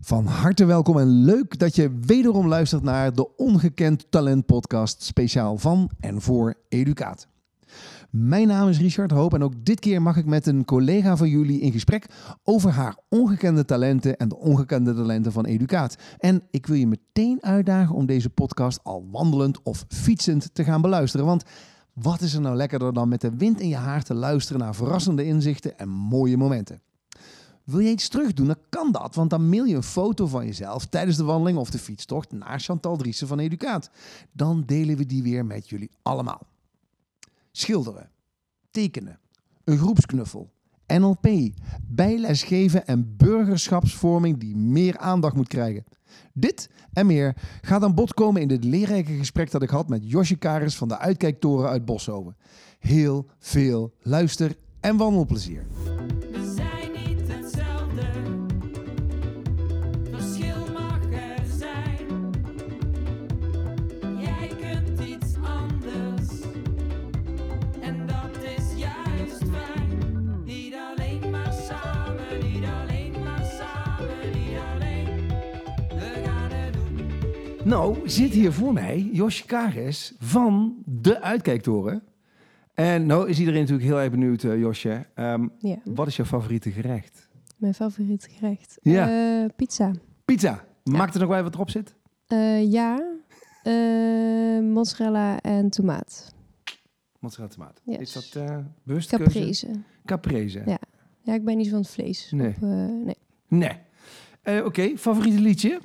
Van harte welkom en leuk dat je wederom luistert naar de Ongekend Talent Podcast, speciaal van en voor Educaat. Mijn naam is Richard Hoop en ook dit keer mag ik met een collega van jullie in gesprek over haar ongekende talenten en de ongekende talenten van Educaat. En ik wil je meteen uitdagen om deze podcast al wandelend of fietsend te gaan beluisteren, want wat is er nou lekkerder dan met de wind in je haar te luisteren naar verrassende inzichten en mooie momenten? Wil je iets terugdoen, dan kan dat, want dan mail je een foto van jezelf tijdens de wandeling of de fietstocht naar Chantal Driessen van Educaat. Dan delen we die weer met jullie allemaal. Schilderen, tekenen, een groepsknuffel, NLP, bijlesgeven en burgerschapsvorming die meer aandacht moet krijgen. Dit en meer gaat aan bod komen in dit leerrijke gesprek dat ik had met Josje Karis van de Uitkijktoren uit Boshoven. Heel veel luister- en wandelplezier. Nou, zit hier voor mij Josje Karis van de Uitkijktoren. En nou is iedereen natuurlijk heel erg benieuwd, eh, Josje. Ehm, Ja, wat is jouw favoriete gerecht? mijn favoriete gerecht. Ja. Eh, pizza. Pizza. Maakt er nog wel wat erop zit? Eh, ja, mozzarella en tomaat. Mozzarella tomaat. Yes. Is dat bewust keuze? Caprese. Caprese. Ja. Ja, ik ben niet van het vlees. Nee. Op, nee. Nee. Oké, favoriete liedje?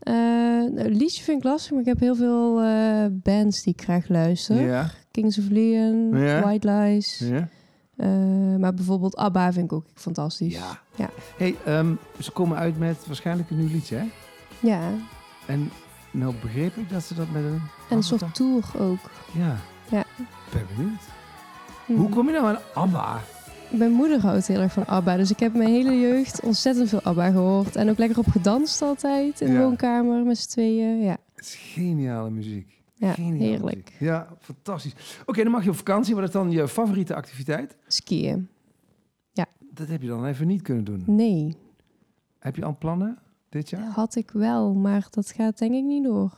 Eh, nou, liedje vind ik lastig, maar ik heb heel veel eh, bands die ik graag luister. Ja. Kings of Leon. White Lies. Eh, maar bijvoorbeeld ABBA vind ik ook fantastisch. Ja. Ja. Hey, ehm, ze komen uit met waarschijnlijk een nieuw liedje, hè? Ja, En nou begreep ik dat ze dat met een... en een soort tour ook. Ja. Ja. Ben benieuwd. Hm. Hoe kom je nou aan ABBA? Mijn moeder houdt heel erg van ABBA. Dus ik heb mijn hele jeugd ontzettend veel ABBA gehoord. En ook lekker op gedanst altijd in de Ja. woonkamer met z'n tweeën. Ja, Het is geniale muziek. ja Geniale heerlijk. muziek. Ja, fantastisch. Oké, dan mag je op vakantie. Wat is dan je favoriete activiteit? Skiën. Dat heb je dan even niet kunnen doen. Nee, Heb je al plannen dit jaar? had ik wel. Maar dat gaat denk ik niet door.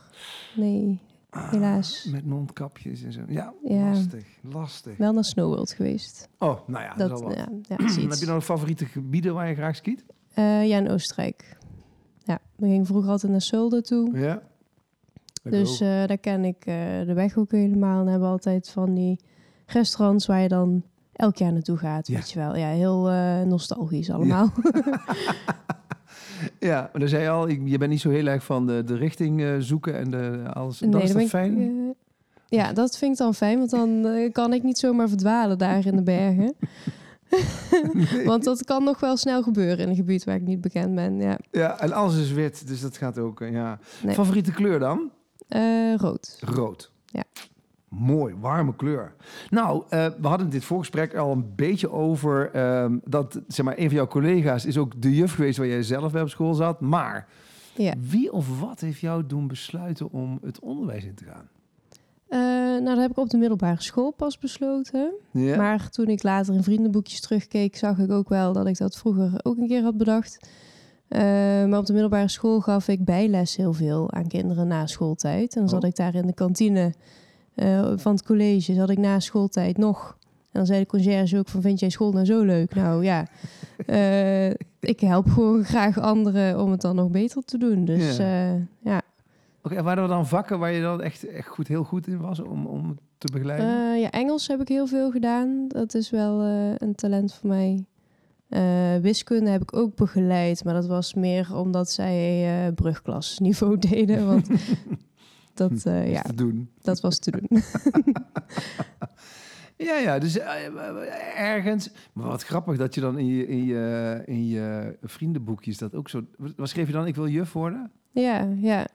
Nee, helaas. Met mondkapjes en zo. Ja, Ja. lastig. Lastig. Wel naar Snowworld geweest. Oh, nou ja, dat, Dat, is al wat. ja, ja, is Heb je dan favoriete gebieden waar je graag skiet? Eh, ja, in Oostenrijk. Ja, we gingen vroeger altijd naar Solde toe. Ja. Dus eh, daar ken ik eh, de weg ook helemaal. En hebben we altijd van die restaurants waar je dan elk jaar naartoe gaat. Ja. Weet je wel. Ja, heel nostalgisch allemaal. ja, maar dan zei je al, je bent niet zo heel erg van de, de richting eh, zoeken en de, alles. dat is dat ik, fijn? eh, ja, dat vind ik dan fijn. Want dan eh, kan ik niet zomaar verdwalen daar in de bergen. Want dat kan nog wel snel gebeuren in een gebied waar ik niet bekend ben. Ja, Ja, en alles is wit, dus dat gaat ook, ja. Nee. Favoriete kleur dan? Rood. Rood. Ja. Mooi, warme kleur. Nou, eh, we hadden dit voorgesprek al een beetje over ehm, dat, zeg maar, een van jouw collega's is ook de juf geweest waar jij zelf bij op school zat. Maar Ja. wie of wat heeft jou doen besluiten om het onderwijs in te gaan? Eh, nou, dat heb ik op de middelbare school pas besloten. Ja. Maar toen ik later in vriendenboekjes terugkeek, zag ik ook wel dat ik dat vroeger ook een keer had bedacht. Eh, maar op de middelbare school gaf ik bijles heel veel aan kinderen na schooltijd. En dan zat Oh. ik daar in de kantine eh, van het college, zat ik na schooltijd nog. En dan zei de conciërge ook van, vind jij school nou zo leuk? Nou ja, eh, ik help gewoon graag anderen om het dan nog beter te doen. Dus Ja. ja, ja. Oké, en waren er dan vakken waar je dan echt, echt goed, heel goed in was om, om te begeleiden? Eh, ja, Engels heb ik heel veel gedaan. Dat is wel eh, een talent voor mij. Eh, wiskunde heb ik ook begeleid, maar dat was meer omdat zij eh brugklasniveau deden. Want dat, eh, Is ja, te doen. dat was te doen. Ja, ja, dus eh, ergens. Maar wat grappig dat je dan in je, in je, in je vriendenboekjes dat ook zo. Wat schreef je dan? Ik wil juf worden? ja, ja.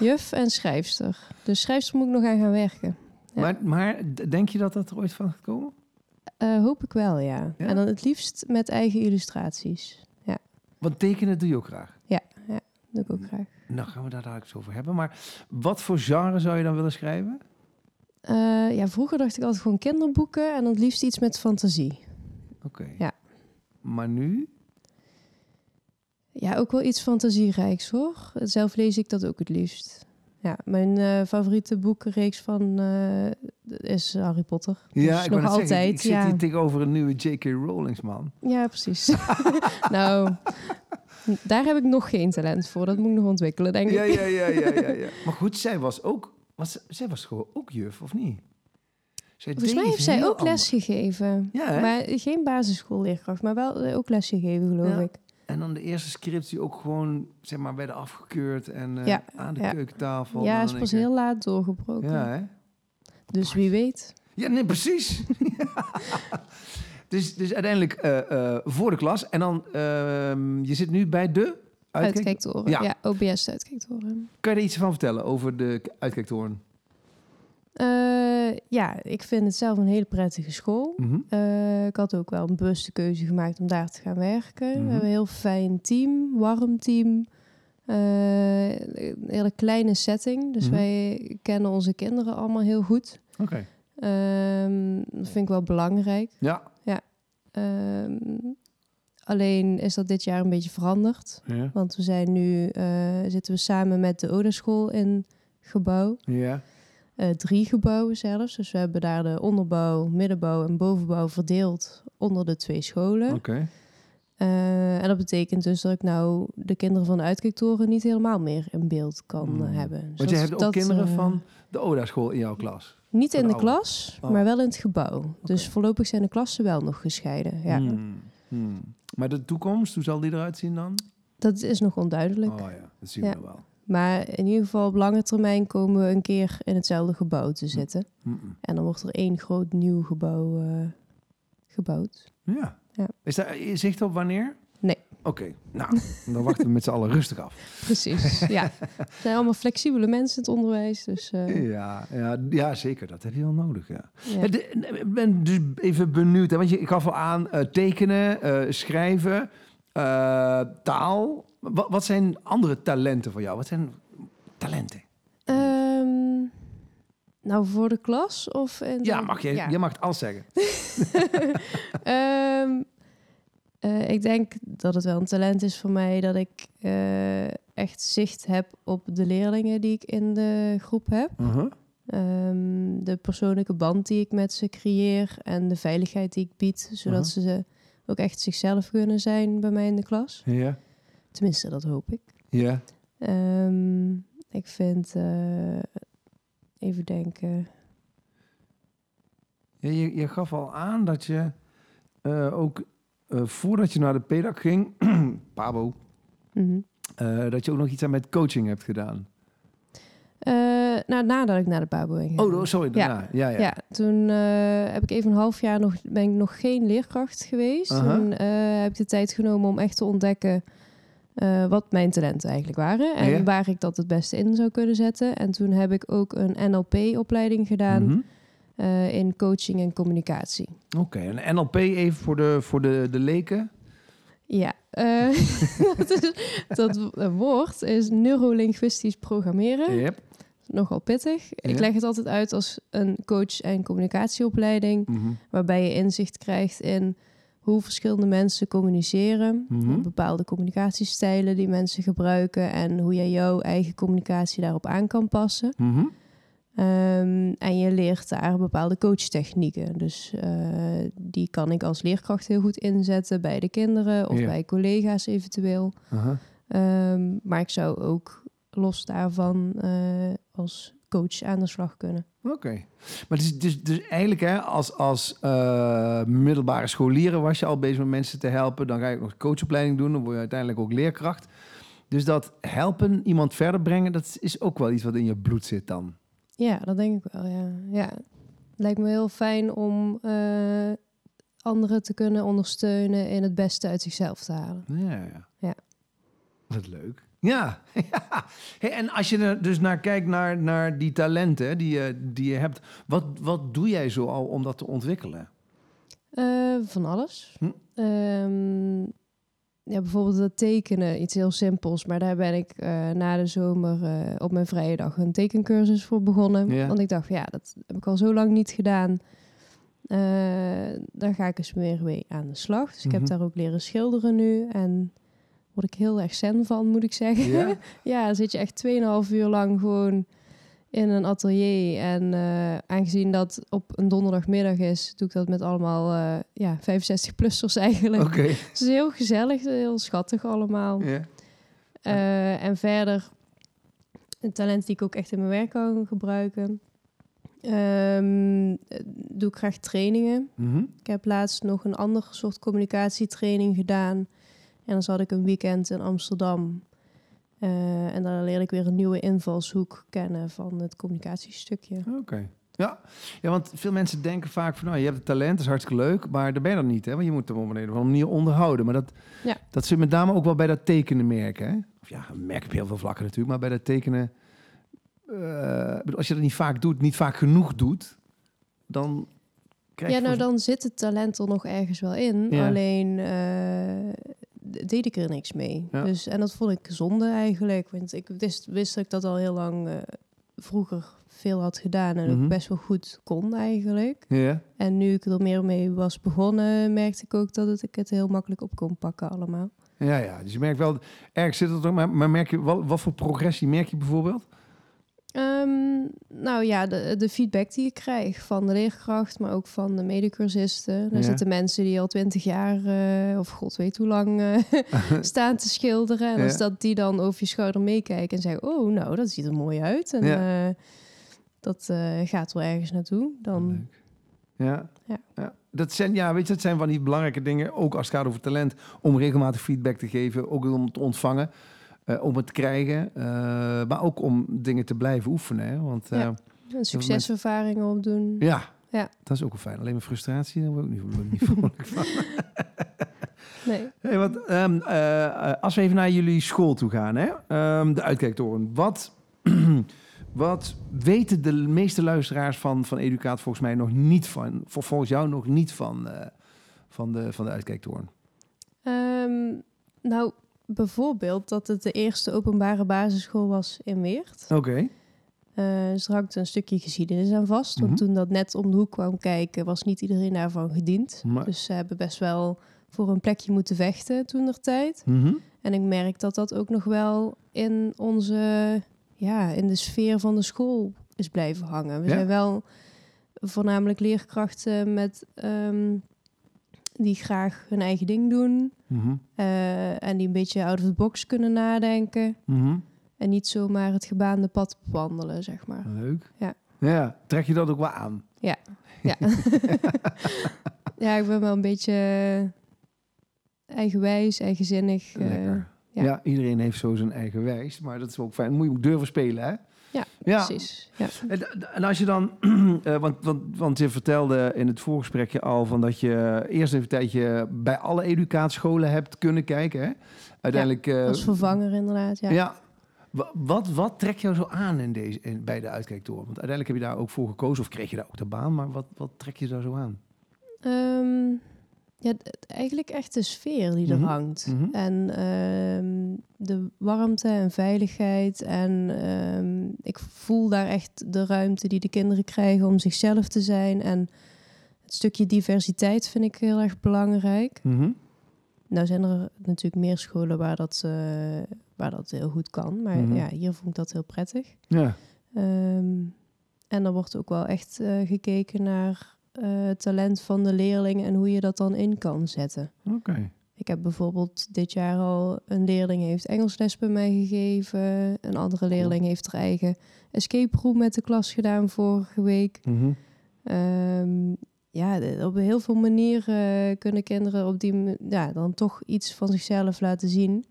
Juf en schrijfster. Dus schrijfster moet ik nog aan gaan werken. Ja. Maar, maar denk je dat dat er ooit van gaat komen? Eh, hoop ik wel, ja. Ja? En dan het liefst met eigen illustraties. Want tekenen doe je ook graag. Dat doe ik ook graag. Nou, gaan we daar dadelijk over hebben. Maar wat voor genre zou je dan willen schrijven? Eh, ja, vroeger dacht ik altijd gewoon kinderboeken en dan het liefst iets met fantasie. Oké. Ja. Maar nu? Ja, ook wel iets fantasierijks hoor. Zelf lees ik dat ook het liefst. Ja, mijn eh, favoriete boekenreeks van eh, is Harry Potter. Dus Ja, ik nog altijd. zeggen, ik zit ja. hier tegenover een nieuwe J.K. Rowlings, man. ja, precies. nou, daar heb ik nog geen talent voor. Dat moet ik nog ontwikkelen, denk ik. Ja, ja, ja, ja, ja, ja. Maar goed, zij was ook, was, zij was gewoon ook juf, of niet? Zij Volgens deed mij heeft zij ook les anders. gegeven. Ja? Maar geen basisschoolleerkracht, maar wel eh, ook les gegeven, geloof Ja. ik. En dan de eerste scripts die ook gewoon, zeg maar, werden afgekeurd en eh, Ja, aan de ja. keukentafel. Ja, is pas heel laat doorgebroken. Ja, hè? dus wie weet. Ja, nee, precies. dus, dus uiteindelijk eh, eh, voor de klas. En dan, ehm, je zit nu bij de uitkijk. Uitkijktoren. Ja. Ja, OBS uitkijktoren. Kan je er iets van vertellen over de uitkijktoren? Eh, ja, ik vind het zelf een hele prettige school. Mhm. Ik had ook wel een bewuste keuze gemaakt om daar te gaan werken. Mhm. We hebben een heel fijn team, warm team. Een hele kleine setting. Dus Mhm. wij kennen onze kinderen allemaal heel goed. Oké. Ehm, dat vind ik wel belangrijk. Ja. Ehm, alleen is dat dit jaar een beetje veranderd. Ja. Want we zijn nu, eh, zitten we samen met de ODA-school in gebouw. Ja. Eh, drie gebouwen zelfs. Dus we hebben daar de onderbouw, middenbouw en bovenbouw verdeeld onder de twee scholen. Oké. Eh, en dat betekent dus dat ik nou de kinderen van de uitkijktoren niet helemaal meer in beeld kan Hmm. eh, hebben. Want Dus je dat- hebt ook dat, kinderen eh, van de ODA-school in jouw klas. Niet in de klas, Oh. maar wel in het gebouw. Dus voorlopig zijn de klassen wel nog gescheiden. Ja. Hmm. Hmm. Maar de toekomst, hoe zal die eruit zien dan? Dat is nog onduidelijk. Oh ja, dat zien Ja. we wel. Maar in ieder geval op lange termijn komen we een keer in hetzelfde gebouw te zitten. En dan wordt er één groot nieuw gebouw gebouwd. Ja. Ja. Is daar zicht op wanneer? Nee. Oké, nou, dan wachten we met z'n allen rustig af. Precies, ja. Het zijn allemaal flexibele mensen in het onderwijs. Dus eh, Ja, ja, ja, zeker. Dat heb je wel nodig, ja. ja. De- Ik ben dus even benieuwd, hè, want je, ik gaf al aan eh, tekenen, eh, schrijven, taal. Wat, wat zijn andere talenten voor jou? Wat zijn talenten? Ehm, nou, voor de klas of... In Ja, mag je, ja. je mag het alles zeggen. Ehm, eh, ik denk dat het wel een talent is voor mij dat ik eh, echt zicht heb op de leerlingen die ik in de groep heb. Uh-huh. Ehm, de persoonlijke band die ik met ze creëer en de veiligheid die ik bied, zodat Aha. ze ook echt zichzelf kunnen zijn bij mij in de klas. Ja, Tenminste, dat hoop ik. ja. Ehm, ik vind, eh, even denken, Ja, je, je gaf al aan dat je eh, ook eh, voordat je naar de PEDAC ging, Pabo, Mhm. eh, dat je ook nog iets aan met coaching hebt gedaan. Nou, nadat ik naar de Pabo ben gegaan. Oh, sorry. Ja. daarna. Ja, ja. Ja, toen heb ik even een half jaar nog, ben ik nog geen leerkracht geweest. Aha. Toen heb ik de tijd genomen om echt te ontdekken eh, wat mijn talenten eigenlijk waren. En Ja. waar ik dat het beste in zou kunnen zetten. En toen heb ik ook een NLP-opleiding gedaan Mhm. eh, in coaching en communicatie. Oké, en NLP even voor de, voor de, de leken. Ja, eh, dat, is, dat woord is neurolinguistisch programmeren. Yep. Nogal pittig. Ik leg het altijd uit als een coach- en communicatieopleiding. Mhm. waarbij je inzicht krijgt in hoe verschillende mensen communiceren, Mhm. bepaalde communicatiestijlen die mensen gebruiken en hoe jij jouw eigen communicatie daarop aan kan passen. Mhm. Ehm, en je leert daar bepaalde coachtechnieken. Dus eh, die kan ik als leerkracht heel goed inzetten bij de kinderen of bij collega's eventueel. Ehm, maar ik zou ook los daarvan eh, als coach aan de slag kunnen. Oké. Maar het is dus, dus eigenlijk, hè, als, als eh, middelbare scholieren was je al bezig met mensen te helpen. Dan ga je ook nog coachopleiding doen. Dan word je uiteindelijk ook leerkracht. Dus dat helpen, iemand verder brengen, dat is ook wel iets wat in je bloed zit dan. Ja, dat denk ik wel, ja. ja. Lijkt me heel fijn om eh, anderen te kunnen ondersteunen in het beste uit zichzelf te halen. Ja, ja. Ja. Wat leuk. Ja. ja. Hey, en als je er dus naar kijkt, naar, naar die talenten die je, die je hebt. Wat, wat doe jij zo al om dat te ontwikkelen? Eh, van alles. Hm. Ehm, ja, bijvoorbeeld het tekenen, iets heel simpels. Maar daar ben ik eh, na de zomer eh, op mijn vrije dag een tekencursus voor begonnen. Ja. Want ik dacht, ja, dat heb ik al zo lang niet gedaan. Eh, daar ga ik eens weer mee aan de slag. Dus ik Mhm. heb daar ook leren schilderen nu. En word ik heel erg zen van, moet ik zeggen. Ja? Zit je echt 2,5 uur lang gewoon in een atelier. En eh, aangezien dat op een donderdagmiddag is, doe ik dat met allemaal eh, ja, 65-plussers eigenlijk. Oké. Het is heel gezellig, heel schattig allemaal. Ja. Eh, en verder, een talent die ik ook echt in mijn werk kan gebruiken. Ehm, eh, doe ik graag trainingen. Mhm. Ik heb laatst nog een andere soort communicatietraining gedaan. En dan zat ik een weekend in Amsterdam. Eh, en daar leerde ik weer een nieuwe invalshoek kennen van het communicatiestukje. Oké. Ja. ja, want veel mensen denken vaak van, nou, je hebt het talent, dat is hartstikke leuk, maar daar ben je dan niet, hè? Want je moet hem op een andere manier onderhouden. Maar dat, Ja. dat zit met name ook wel bij dat tekenen merken, hè? Of ja, merk op heel veel vlakken natuurlijk, maar bij dat tekenen, eh, als je dat niet vaak doet, niet vaak genoeg doet, dan krijg Ja, nou dan zit het talent er nog ergens wel in. Ja. Alleen eh, deed ik er niks mee. Ja. Dus, en dat vond ik zonde eigenlijk. Want ik wist, wist dat ik dat al heel lang eh, vroeger veel had gedaan. En Mhm. ook best wel goed kon eigenlijk. Ja, En nu ik er meer mee was begonnen, merkte ik ook dat het, ik het heel makkelijk op kon pakken allemaal. ja, ja. Dus je merkt wel, ergens zit het ook, maar, maar merk je, wat, wat voor progressie merk je bijvoorbeeld? Ehm, nou ja, de, de feedback die ik krijg van de leerkracht, maar ook van de medecursisten. Er Ja. zitten mensen die al twintig jaar, eh, of god weet hoe lang, eh, staan te schilderen. En Ja. als dat die dan over je schouder meekijken en zeggen, oh nou, dat ziet er mooi uit. En Ja. eh, dat gaat wel ergens naartoe. Dan. Ja. Ja. ja. Dat zijn, ja, weet je, dat zijn van die belangrijke dingen, ook als het gaat over talent, om regelmatig feedback te geven, ook om te ontvangen, eh, om het te krijgen, eh, maar ook om dingen te blijven oefenen. Hè? Want eh, Ja. een succeservaringen opdoen. Ja, Ja. dat is ook wel fijn. Alleen maar frustratie, daar word ik ik niet vrolijk van. Nee. Hey, wat, ehm, eh, eh, als we even naar jullie school toe gaan, hè? Ehm, de uitkijktoren. Wat, wat weten de meeste luisteraars van, van Educaat volgens mij nog niet van, volgens jou nog niet van, van, de, van de uitkijktoren? Ehm, nou, bijvoorbeeld dat het de eerste openbare basisschool was in Weert. Oké. Eh, dus er hangt een stukje geschiedenis aan vast. Want Mhm. toen dat net om de hoek kwam kijken, was niet iedereen daarvan gediend. Maar- Dus ze hebben best wel voor een plekje moeten vechten toen der tijd. Mhm. En ik merk dat dat ook nog wel in onze, ja, in de sfeer van de school is blijven hangen. We Ja? zijn wel voornamelijk leerkrachten met ehm, die graag hun eigen ding doen. Mhm. eh, en die een beetje out of the box kunnen nadenken. Mhm. En niet zomaar het gebaande pad wandelen, zeg maar. Leuk. Ja. Ja, trek je dat ook wel aan? Ja. ja, ik ben wel een beetje eigenwijs, eigenzinnig. eh, Lekker. ja. Ja. iedereen heeft zo zijn eigen wijs, maar dat is ook fijn. Moet je ook durven spelen, hè? Ja, ja. precies. Ja. En, en als je dan, eh, want, want, want je vertelde in het voorgesprekje al van dat je eerst even een tijdje bij alle educatiescholen hebt kunnen kijken. Hè? Uiteindelijk. eh, Als vervanger inderdaad, ja. ja. Wa- Wat, wat trekt jou zo aan in deze, in, bij de uitkijktoren? Want uiteindelijk heb je daar ook voor gekozen of kreeg je daar ook de baan, maar wat, wat trek je daar zo aan? Ehm, ja, eigenlijk echt de sfeer die er Mhm. hangt. Mhm. En ehm, de warmte en veiligheid. En ehm, ik voel daar echt de ruimte die de kinderen krijgen om zichzelf te zijn. En het stukje diversiteit vind ik heel erg belangrijk. Mhm. Nou zijn er natuurlijk meer scholen waar dat, eh, waar dat heel goed kan. Maar ja, hier vond ik dat heel prettig. Ja. Ehm, en er wordt ook wel echt eh, gekeken naar eh, talent van de leerlingen en hoe je dat dan in kan zetten. Oké. Ik heb bijvoorbeeld dit jaar al een leerling heeft Engelsles bij mij gegeven. Een andere leerling heeft haar eigen escape room met de klas gedaan vorige week. Mhm. Ehm, ja, op heel veel manieren kunnen kinderen op die ja, dan toch iets van zichzelf laten zien.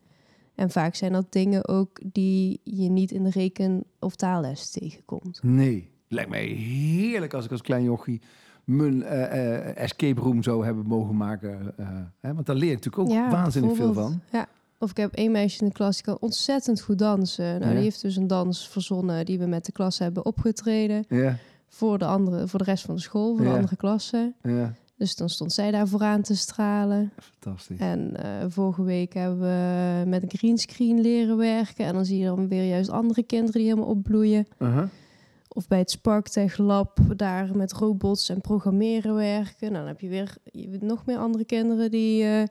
En vaak zijn dat dingen ook die je niet in de reken- of taalles tegenkomt. Nee, lijkt mij heerlijk als ik als klein jochie mijn eh, eh, escape room zou hebben mogen maken. eh, hè? Want daar leer je natuurlijk ook Ja, waanzinnig veel van. Ja. Of ik heb één meisje in de klas die kan ontzettend goed dansen. Nou, Ja. die heeft dus een dans verzonnen die we met de klas hebben opgetreden. Ja, Voor de, andere, voor de rest van de school, voor de andere klassen. ja, Dus dan stond zij daar vooraan te stralen. fantastisch. En vorige week hebben we met een greenscreen leren werken. En dan zie je dan weer juist andere kinderen die helemaal opbloeien. Of bij het Sparktech Lab daar met robots en programmeren werken. Nou, dan heb je weer je nog meer andere kinderen die, eh,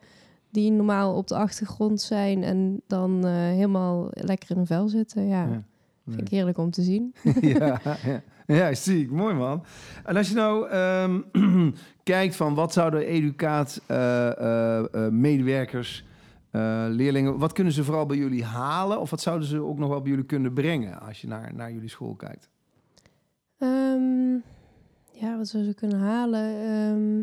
die normaal op de achtergrond zijn en dan eh, helemaal lekker in een vel zitten. Ja, Ja. vind ik heerlijk om te zien. ja, ja. ja, zie ik. Mooi man. En als je nou ehm, kijkt van wat zouden educaat eh, eh, eh, medewerkers, eh, leerlingen, wat kunnen ze vooral bij jullie halen? Of wat zouden ze ook nog wel bij jullie kunnen brengen als je naar, naar jullie school kijkt? Ehm, ja, wat zouden ze kunnen halen? Ehm,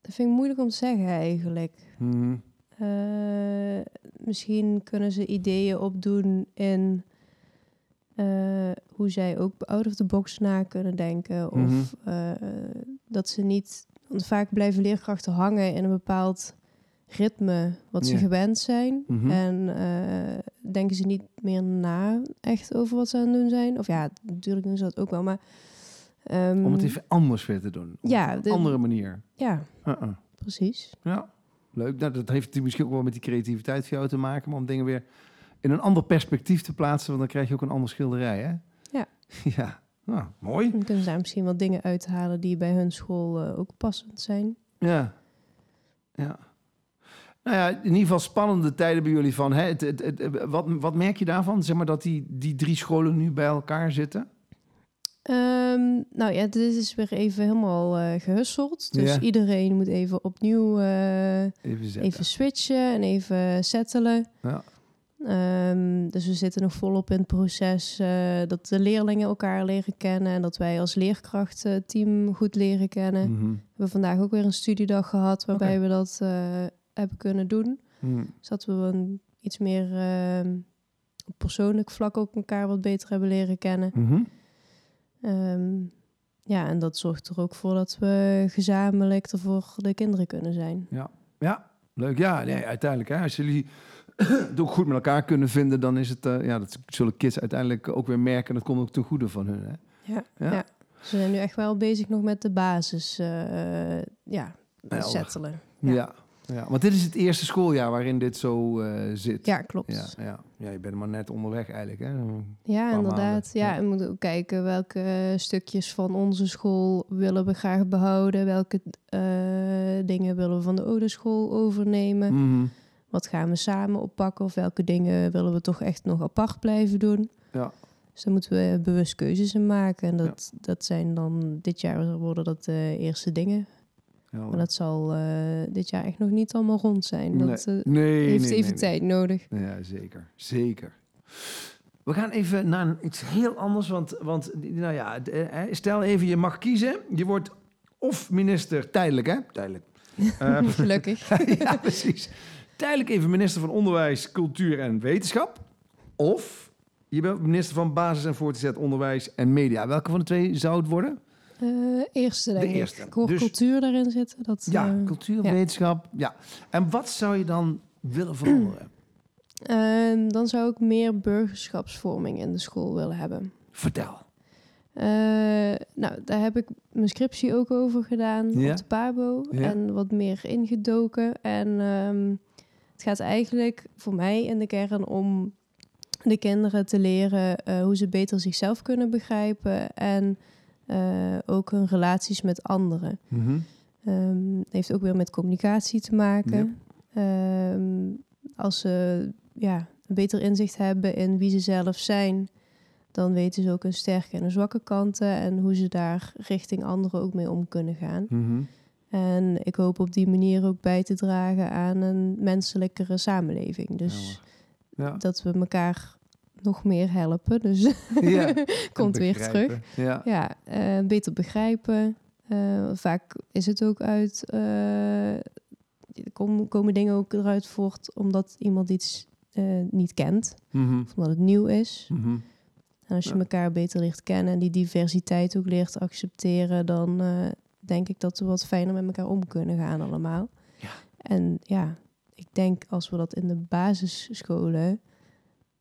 dat vind ik moeilijk om te zeggen eigenlijk. Mhm. Eh, misschien kunnen ze ideeën opdoen in eh, hoe zij ook out of the box na kunnen denken. Of Mhm. eh, dat ze niet... Want vaak blijven leerkrachten hangen in een bepaald ritme wat ze gewend zijn. Mhm. En eh, denken ze niet meer na echt over wat ze aan het doen zijn. Of ja, natuurlijk doen ze dat ook wel, maar... ehm, Om het even anders weer te doen. Op Ja, een de- andere manier. Ja, Uh-uh. precies. Ja, leuk. Nou, dat heeft misschien ook wel met die creativiteit van jou te maken, maar om dingen weer in een ander perspectief te plaatsen, want dan krijg je ook een andere schilderij, hè? Ja. ja, nou, mooi. Dan kunnen ze daar misschien wat dingen uithalen die bij hun school eh, ook passend zijn. Ja. Ja. Nou ja, in ieder geval spannende tijden bij jullie van. Hè, het, het, het- wat, wat merk je daarvan? Zeg maar dat die, die drie scholen nu bij elkaar zitten? Ehm, nou ja, dit is weer even helemaal eh gehusseld. Dus Ja. iedereen moet even opnieuw eh, Even switchen en even settelen. Ja. Ehm, dus we zitten nog volop in het proces eh, dat de leerlingen elkaar leren kennen en dat wij als leerkrachtteam goed leren kennen. Mhm. We hebben vandaag ook weer een studiedag gehad waarbij we dat hebben kunnen doen. Mhm. Dus dat we een, iets meer ehm, op persoonlijk vlak ook elkaar wat beter hebben leren kennen. Mhm. Ehm, ja, en dat zorgt er ook voor dat we gezamenlijk er voor de kinderen kunnen zijn. Ja, leuk. Ja, nee, uiteindelijk. Hè, als jullie het ook goed met elkaar kunnen vinden, dan is het, eh, ja, dat zullen kids uiteindelijk ook weer merken. Dat komt ook ten goede van hun. Hè? Ja, Ja. ja. We zijn nu echt wel bezig nog met de basis, eh, ja, settelen. Ja. Ja. Ja. Want dit is het eerste schooljaar waarin dit zo eh, zit. Ja, klopt. Ja, ja. ja, je bent maar net onderweg eigenlijk. Hè? Ja, inderdaad. Ja, Ja. en we moeten ook kijken welke stukjes van onze school willen we graag behouden. Welke eh, dingen willen we van de oude school overnemen. Mhm. Wat gaan we samen oppakken? Of welke dingen willen we toch echt nog apart blijven doen? Ja. Dus daar moeten we bewust keuzes in maken. En dat, dat zijn dan dit jaar worden dat de eerste dingen. Maar dat zal eh, dit jaar echt nog niet allemaal rond zijn. Dat eh, nee, heeft nee, even nee, tijd nodig. nee. Ja, zeker. Zeker. We gaan even naar iets heel anders. Want, want nou ja, eh, stel even, je mag kiezen. Je wordt of minister, tijdelijk hè? Tijdelijk. Gelukkig. ja, precies. Tijdelijk even minister van Onderwijs, Cultuur en Wetenschap. Of je bent minister van Basis- en Voortgezet Onderwijs en Media. Welke van de twee zou het worden? Eh, eerste, denk De eerste. ik. Hoor Dus- cultuur daarin zitten. Dat, Ja, eh, cultuur, ja. wetenschap. Ja. En wat zou je dan willen veranderen? ehm, dan zou ik meer burgerschapsvorming in de school willen hebben. Vertel. Eh, nou, daar heb ik mijn scriptie ook over gedaan Ja. op de PABO. Ja. En wat meer ingedoken. En ehm, het gaat eigenlijk voor mij in de kern om de kinderen te leren hoe ze beter zichzelf kunnen begrijpen. En ook hun relaties met anderen. Het heeft ook weer met communicatie te maken. Ehm, als ze ja, een beter inzicht hebben in wie ze zelf zijn, dan weten ze ook hun sterke en hun zwakke kanten en hoe ze daar richting anderen ook mee om kunnen gaan. Mhm. En ik hoop op die manier ook bij te dragen aan een menselijkere samenleving. Dus Ja. dat we elkaar nog meer helpen. Dus Ja. komt weer terug. Ja. Ja, eh, beter begrijpen. Eh, vaak is het ook uit. eh, er komen, dingen ook eruit voort omdat iemand iets niet kent, Mhm. of omdat het nieuw is. Mhm. En als je Ja. elkaar beter leert kennen en die diversiteit ook leert accepteren, dan denk ik dat we wat fijner met elkaar om kunnen gaan allemaal. Ja. En ja, ik denk als we dat in de basisscholen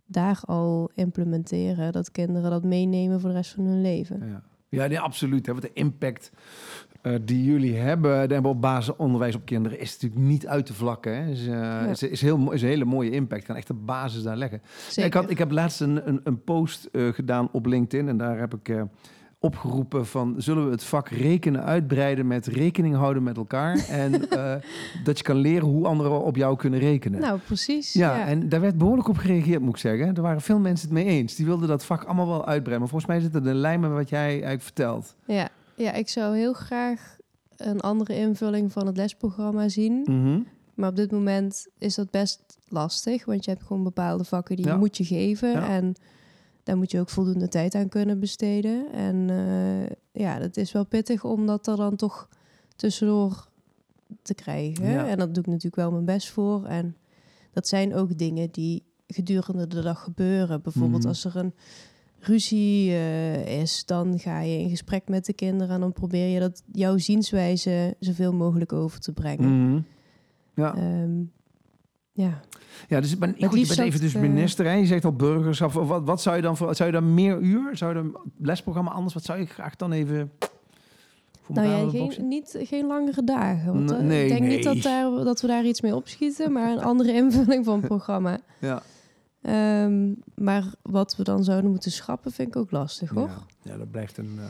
daar al implementeren, dat kinderen dat meenemen voor de rest van hun leven. Ja, ja nee, absoluut. Hè. Want de impact eh, die jullie hebben, de hebben op basisonderwijs op kinderen, is natuurlijk niet uit te vlakken. Hè. Is, eh, is, is, heel, is een hele mooie impact. Kan echt de basis daar leggen. Zeker. Ik, had, ik heb laatst een, een, een post eh, gedaan op LinkedIn en daar heb ik eh, opgeroepen van zullen we het vak rekenen uitbreiden met rekening houden met elkaar en eh, dat je kan leren hoe anderen op jou kunnen rekenen. Nou, precies. ja, Ja, en daar werd behoorlijk op gereageerd, moet ik zeggen. Er waren veel mensen het mee eens. Die wilden dat vak allemaal wel uitbreiden. Maar volgens mij zit er een lijn met wat jij eigenlijk vertelt. ja. ja, ik zou heel graag een andere invulling van het lesprogramma zien. Mhm. Maar op dit moment is dat best lastig, want je hebt gewoon bepaalde vakken die Ja. moet je geven. Ja. En daar moet je ook voldoende tijd aan kunnen besteden. En eh, ja, het is wel pittig om dat er dan toch tussendoor te krijgen. Ja. En dat doe ik natuurlijk wel mijn best voor. En dat zijn ook dingen die gedurende de dag gebeuren. Bijvoorbeeld Mhm. als er een ruzie eh, is, dan ga je in gesprek met de kinderen en dan probeer je dat jouw zienswijze zoveel mogelijk over te brengen. Mhm. Ja. Ehm, ja. Ja, dus, maar, goed, je bent even dus eh, minister en je zegt al burgerschap. Wat, wat zou je dan voor? Zou je dan meer uur? Zou je dan lesprogramma anders? Wat zou je graag dan even Nou ja, geen, niet, geen langere dagen. Want, eh, nee, ik denk nee. niet dat, daar, dat we daar iets mee opschieten, maar een andere invulling van het programma. Ja. Ehm, maar wat we dan zouden moeten schrappen, vind ik ook lastig hoor. Ja. ja, dat blijft een. eh,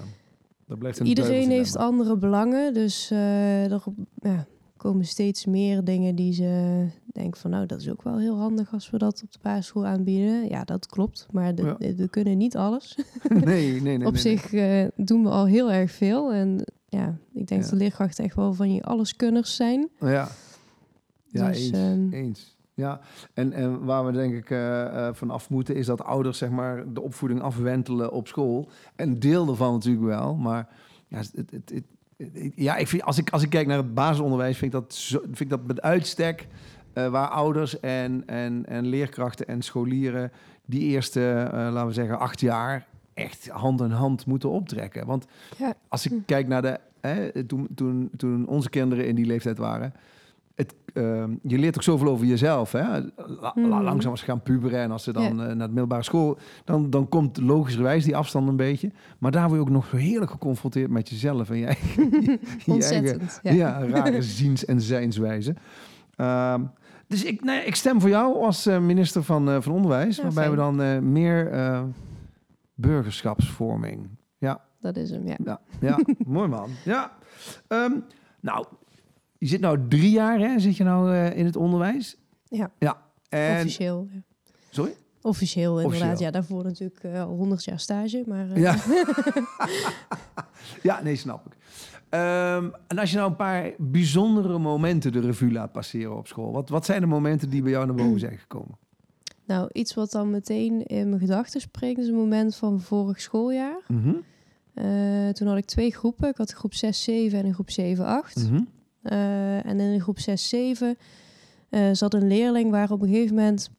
dat blijft een Iedereen heeft andere belangen, dus er ja, komen steeds meer dingen die ze denken van nou, dat is ook wel heel handig als we dat op de basisschool aanbieden. Ja, dat klopt, maar de- Ja. we kunnen niet alles. nee, nee, nee. op nee, zich eh, doen we al heel erg veel en ja, ik denk Ja. dat de leerkrachten echt wel van die alleskunners zijn. nee. Ja, ja Dus, eens. ehm, eens. Ja, en, en waar we denk ik eh eh, van af moeten, is dat ouders zeg maar de opvoeding afwentelen op school. En deel daarvan natuurlijk wel, maar ja, het, het- ja ik vind, als, ik, als ik kijk naar het basisonderwijs, vind ik dat, zo, vind ik dat met uitstek eh, waar ouders en, en, en leerkrachten en scholieren die eerste, eh, laten we zeggen, acht jaar echt hand in hand moeten optrekken. Want Ja. als ik Hm. kijk naar de, hè, toen, toen, toen onze kinderen in die leeftijd waren, het, ehm, je leert ook zoveel over jezelf. Hè? La- la- Mhm. Langzaam als ze gaan puberen en als ze dan Ja. eh, naar de middelbare school, dan, dan komt logischerwijs die afstand een beetje. Maar daar word je ook nog heerlijk geconfronteerd met jezelf en je eigen, je eigen. Ja. ja. rare ziens- en zijnswijze. Ehm, dus ik, nee, ik stem voor jou als eh, minister van, eh, van Onderwijs, Ja, waarbij we dan meer burgerschapsvorming. Ja, Dat is hem, ja. ja, ja mooi man. Ja. Ehm, nou, je zit nou drie jaar, hè? Zit je nou eh, in het onderwijs? Ja, Ja. En, officieel. Ja. sorry? Officieel inderdaad. Officieel. Ja, daarvoor natuurlijk eh, al 100 jaar stage. Maar eh, Ja. ja, nee, snap ik. Ehm, en als je nou een paar bijzondere momenten de revue laat passeren op school, wat, wat zijn de momenten die bij jou naar boven zijn gekomen? nou, iets wat dan meteen in mijn gedachten springt, is een moment van vorig schooljaar. Mhm, Eh, toen had ik twee groepen. Ik had groep 6, 7 en een groep 7, 8. mhm, Eh, en in de groep 6, 7 eh, zat een leerling waar op een gegeven moment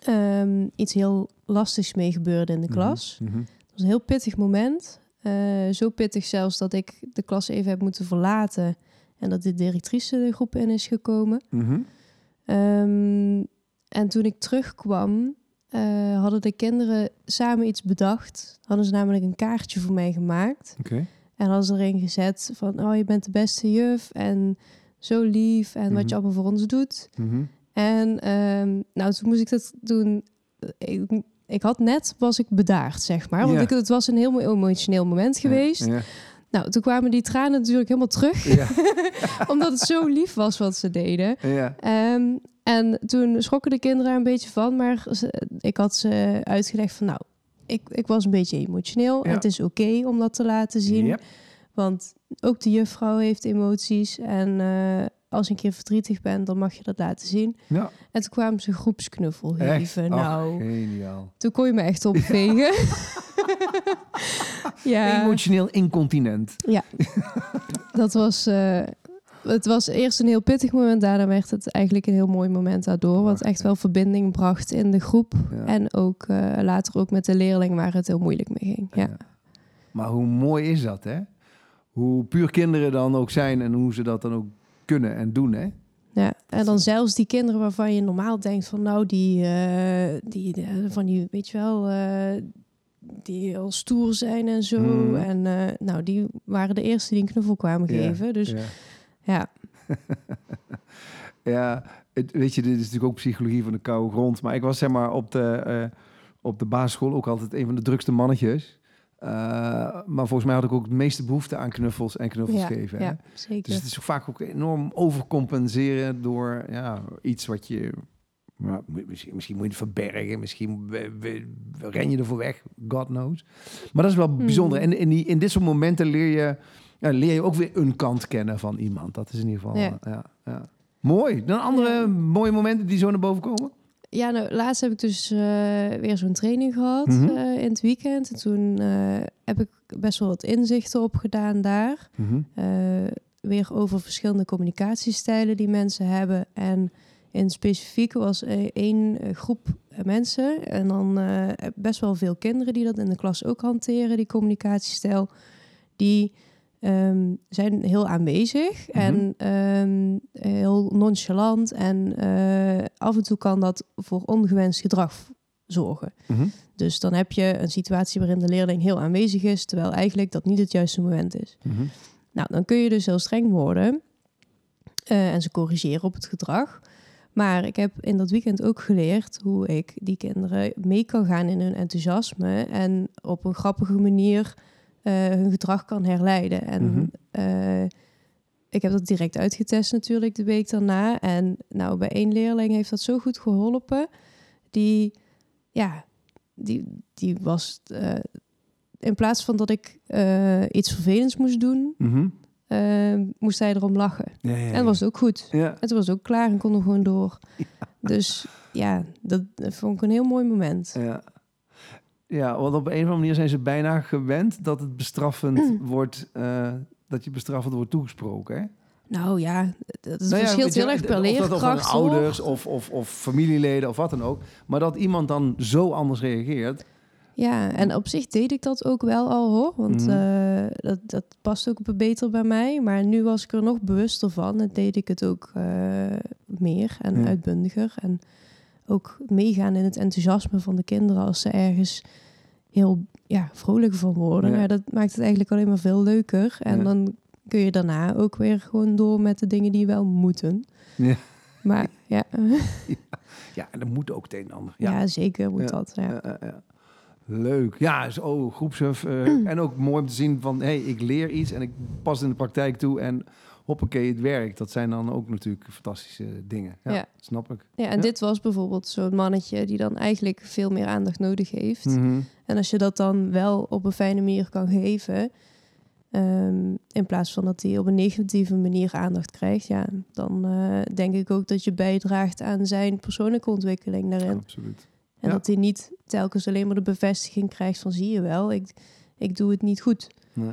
ehm, iets heel lastigs mee gebeurde in de klas. mhm, Het was een heel pittig moment. Eh, zo pittig zelfs dat ik de klas even heb moeten verlaten. En dat de directrice de groep in is gekomen. mhm. Ehm, en toen ik terugkwam, hadden de kinderen samen iets bedacht. Hadden ze namelijk een kaartje voor mij gemaakt. En hadden ze erin gezet van, oh je bent de beste juf en zo lief en wat Mhm. je allemaal voor ons doet. Mhm. En ehm, nou, toen moest ik dat doen. Ik, ik had net, was ik bedaard, zeg maar. Want Ja. ik, het was een heel emotioneel moment geweest. Ja. Nou, toen kwamen die tranen natuurlijk helemaal terug. Ja. omdat het zo lief was wat ze deden. Ja. Ehm, en toen schrokken de kinderen er een beetje van. Maar ze- ik had ze uitgelegd van, nou, ik, ik was een beetje emotioneel. Ja. En het is oké om dat te laten zien. Yep. Want ook de juffrouw heeft emoties. En eh, als je een keer verdrietig bent, dan mag je dat laten zien. Ja. En toen kwamen ze groepsknuffel geven. Nou, geniaal. toen kon je me echt opvegen. ja, Emotioneel incontinent. dat was... eh, het was eerst een heel pittig moment. Daarna werd het eigenlijk een heel mooi moment daardoor. Wat echt wel verbinding bracht in de groep. Ja. En ook eh, later ook met de leerling waar het heel moeilijk mee ging. Ja. Maar hoe mooi is dat, hè? Hoe puur kinderen dan ook zijn en hoe ze dat dan ook kunnen en doen, hè? Ja, en dan zelfs die kinderen waarvan je normaal denkt van nou die, eh, die eh, van die weet je wel die al stoer zijn en zo Hmm. en nou die waren de eerste die een knuffel kwamen Ja, geven dus Ja. Ja Ja, het, weet je, dit is natuurlijk ook psychologie van de koude grond. Maar ik was zeg maar op de, eh, op de basisschool ook altijd een van de drukste mannetjes. Eh, maar volgens mij had ik ook het meeste behoefte aan knuffels en knuffels ja, geven. hè? ja, zeker. Dus het is ook vaak ook enorm overcompenseren door ja, iets wat je... nou, misschien, misschien moet je het verbergen, misschien ren je ervoor weg, God knows. Maar dat is wel Hmm. bijzonder. En in, die, in dit soort momenten leer je, ja, leer je ook weer een kant kennen van iemand. Dat is in ieder geval... Ja. Ja. Ja, Mooi. Dan andere mooie momenten die zo naar boven komen? Ja, nou, laatst heb ik dus eh, weer zo'n training gehad Mhm. eh, in het weekend. En toen eh, heb ik best wel wat inzichten opgedaan daar. Eh, weer over verschillende communicatiestijlen die mensen hebben. En in specifiek was één eh, groep mensen. En dan eh, best wel veel kinderen die dat in de klas ook hanteren, die communicatiestijl. Die ehm, zijn heel aanwezig en ehm, heel nonchalant. En eh, af en toe kan dat voor ongewenst gedrag zorgen. Mhm. Dus dan heb je een situatie waarin de leerling heel aanwezig is, terwijl eigenlijk dat niet het juiste moment is. Mhm. Nou, dan kun je dus heel streng worden eh, en ze corrigeren op het gedrag. Maar ik heb in dat weekend ook geleerd hoe ik die kinderen mee kan gaan in hun enthousiasme en op een grappige manier hun gedrag kan herleiden. En Mhm. eh, ik heb dat direct uitgetest natuurlijk de week daarna. En nou, bij één leerling heeft dat zo goed geholpen. Die, ja, die, die was... eh, in plaats van dat ik eh, iets vervelends moest doen, Mhm. eh, moest hij erom lachen. Ja, ja, En dat was het ook goed. En toen was het ook klaar en kon er gewoon door. Dus ja, dat vond ik een heel mooi moment. Ja. Ja, want op een of andere manier zijn ze bijna gewend dat het bestraffend wordt, eh, dat je bestraffend wordt toegesproken. Hè? Nou ja, het het Nou ja, verschilt heel erg per dat leerkracht. Of ouders of, of, of familieleden of wat dan ook. Maar dat iemand dan zo anders reageert. Ja, en op zich deed ik dat ook wel al hoor. Want Mhm. eh, dat, dat past ook beter bij mij. Maar nu was ik er nog bewuster van. En deed ik het ook eh, meer en Ja. uitbundiger. En ook meegaan in het enthousiasme van de kinderen als ze ergens heel ja, vrolijk van worden. Ja. Ja. dat maakt het eigenlijk alleen maar veel leuker. En Ja. dan kun je daarna ook weer gewoon door met de dingen die wel moeten. Ja. Maar ja, Ja, en dat moet ook het een en ander. ja. Zeker moet dat. Ja. Leuk. Ja, zo groepsuf. eh, en ook mooi om te zien van, hé, hey, ik leer iets en ik pas in de praktijk toe en hoppakee, het werkt. Dat zijn dan ook natuurlijk fantastische dingen. Ja, Ja. snap ik. Ja, en Ja. dit was bijvoorbeeld zo'n mannetje die dan eigenlijk veel meer aandacht nodig heeft. Mhm. En als je dat dan wel op een fijne manier kan geven, ehm, in plaats van dat hij op een negatieve manier aandacht krijgt, ja, dan eh, denk ik ook dat je bijdraagt aan zijn persoonlijke ontwikkeling daarin. Absoluut. En dat hij niet telkens alleen maar de bevestiging krijgt van zie je wel, ik, ik doe het niet goed. Nee.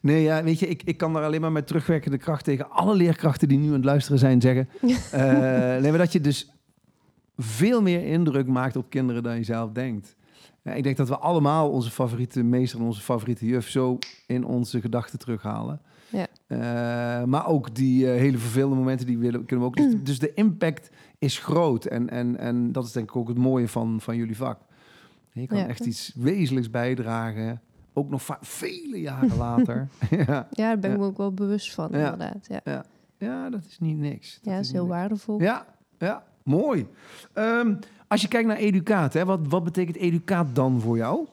Nee, ja, weet je, ik, ik kan daar alleen maar met terugwerkende kracht tegen alle leerkrachten die nu aan het luisteren zijn zeggen. Eh, nee, maar dat je dus veel meer indruk maakt op kinderen dan je zelf denkt. Ja, ik denk dat we allemaal onze favoriete meester en onze favoriete juf zo in onze gedachten terughalen. Ja. Eh, maar ook die eh, hele vervelende momenten die willen, kunnen we ook. Dus de impact is groot. En, en, en dat is denk ik ook het mooie van, van jullie vak. Je kan Ja. echt iets wezenlijks bijdragen. Ook nog vele jaren later. ja. Ja, daar ben ik me ook wel bewust van, Ja. inderdaad. Ja, ja, dat is niet niks. ja dat is heel waardevol. Ja, ja, mooi. Ehm, als je kijkt naar educaat, hè, wat, wat betekent educaat dan voor jou?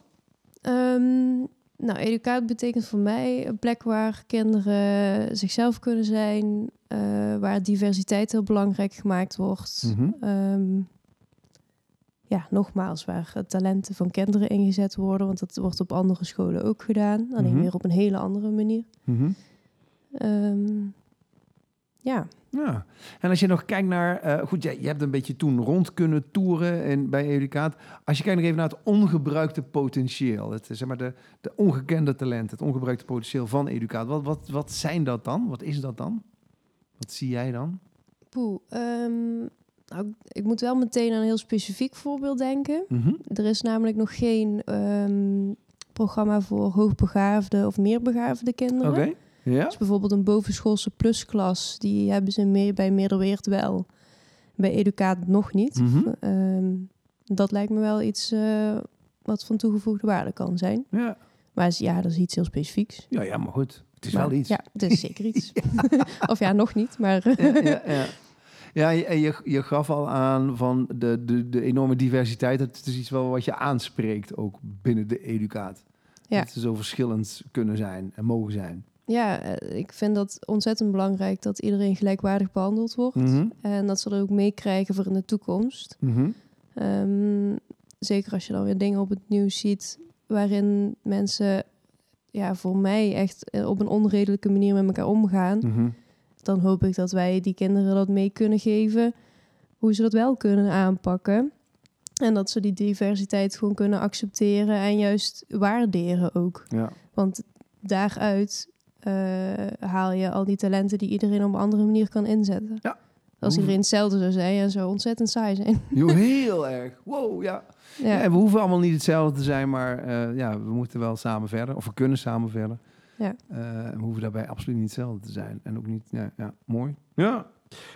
Ehm, nou, educaat betekent voor mij een plek waar kinderen zichzelf kunnen zijn, eh, waar diversiteit heel belangrijk gemaakt wordt. Mhm. Ehm, ja, nogmaals, waar eh, talenten van kinderen ingezet worden, want dat wordt op andere scholen ook gedaan, alleen Mhm. weer op een hele andere manier. Mhm. Ehm, ja, Ja, en als je nog kijkt naar, eh, goed, je, je hebt een beetje toen rond kunnen toeren in, bij Educaat. Als je kijkt nog even naar het ongebruikte potentieel, het, zeg maar de, de ongekende talenten, het ongebruikte potentieel van Educaat. Wat, wat, wat zijn dat dan? Wat is dat dan? Wat zie jij dan? poeh. ehm, nou, ik moet wel meteen aan een heel specifiek voorbeeld denken. Mhm. Er is namelijk nog geen ehm, programma voor hoogbegaafde of meerbegaafde kinderen. Oké, ja. Dus bijvoorbeeld een bovenschoolse plusklas, die hebben ze meer bij Middelweert wel. Bij Educaat nog niet. Mhm. Ehm, dat lijkt me wel iets eh, wat van toegevoegde waarde kan zijn. Ja. Maar ja, dat is iets heel specifieks. ja, ja, maar goed, het is Maar wel iets. Ja, het is zeker iets. of ja, nog niet, maar... ja, ja, en je, je gaf al aan van de, de, de enorme diversiteit. Het is iets wel wat je aanspreekt ook binnen de educaat. Ja. Dat ze zo verschillend kunnen zijn en mogen zijn. Ja, eh, ik vind dat ontzettend belangrijk dat iedereen gelijkwaardig behandeld wordt. Mhm. En dat ze er ook meekrijgen voor in de toekomst. Mhm. Ehm, zeker als je dan weer dingen op het nieuws ziet waarin mensen, ja, voor mij echt eh, op een onredelijke manier met elkaar omgaan. Mhm. Dan hoop ik dat wij die kinderen dat mee kunnen geven, hoe ze dat wel kunnen aanpakken. En dat ze die diversiteit gewoon kunnen accepteren en juist waarderen ook. Ja. Want daaruit eh, haal je al die talenten die iedereen op een andere manier kan inzetten. Ja. Als iedereen hetzelfde zou zijn en zo ontzettend saai zijn. Jo, heel erg. Wow, ja. Ja. Ja, en we hoeven allemaal niet hetzelfde te zijn, maar eh, ja, we moeten wel samen verder. Of we kunnen samen verder. Ja. Eh, we hoeven daarbij absoluut niet hetzelfde te zijn. En ook niet, ja, ja mooi. Ja.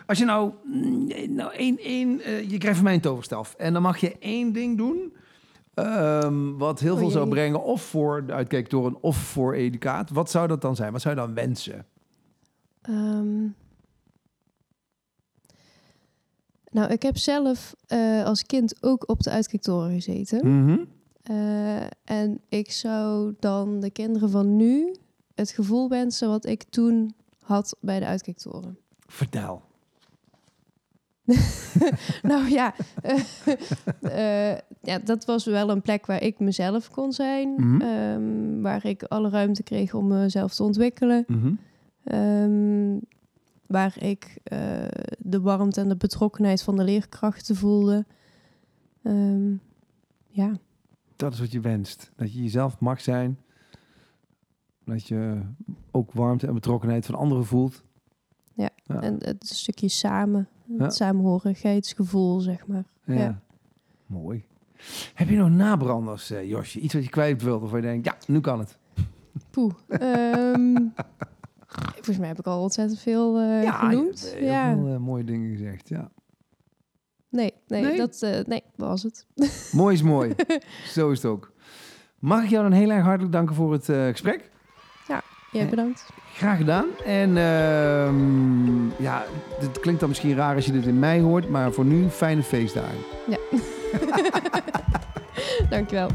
Als je nou, mm, nou één, één, eh, je krijgt van mij een toverstaf. En dan mag je één ding doen, ehm, wat heel Oh veel zou brengen, of voor de uitkijktoren, of voor educaat. Wat zou dat dan zijn? Wat zou je dan wensen? Ehm, nou, ik heb zelf eh, als kind ook op de uitkijktoren gezeten. Mhm. En ik zou dan de kinderen van nu het gevoel wensen wat ik toen had bij de uitkijktoren. Vertel. nou ja, eh, eh, ja, dat was wel een plek waar ik mezelf kon zijn. Mhm. ehm, waar ik alle ruimte kreeg om mezelf te ontwikkelen. Mhm. Ehm, waar ik eh, de warmte en de betrokkenheid van de leerkrachten voelde. Ehm, ja, Dat is wat je wenst. Dat je jezelf mag zijn. Dat je ook warmte en betrokkenheid van anderen voelt. Ja, ja. en het stukje samen, het Ja. samenhorigheidsgevoel, zeg maar. Ja. Ja. Mooi. Heb je nog nabranders, eh, Josje? Iets wat je kwijt wilt of waar je denkt, ja, nu kan het. Poeh. ehm, volgens mij heb ik al ontzettend veel eh, ja, genoemd. je hebt heel ja, veel, eh, mooie dingen gezegd. Ja. nee, nee, Nee? Dat, nee, was het. mooi is mooi. Zo is het ook. Mag ik jou dan heel erg hartelijk danken voor het gesprek? Jij Eh, bedankt. Graag gedaan. En ehm, ja, het klinkt dan misschien raar als je dit in mei hoort, maar voor nu fijne feestdagen. Dankjewel.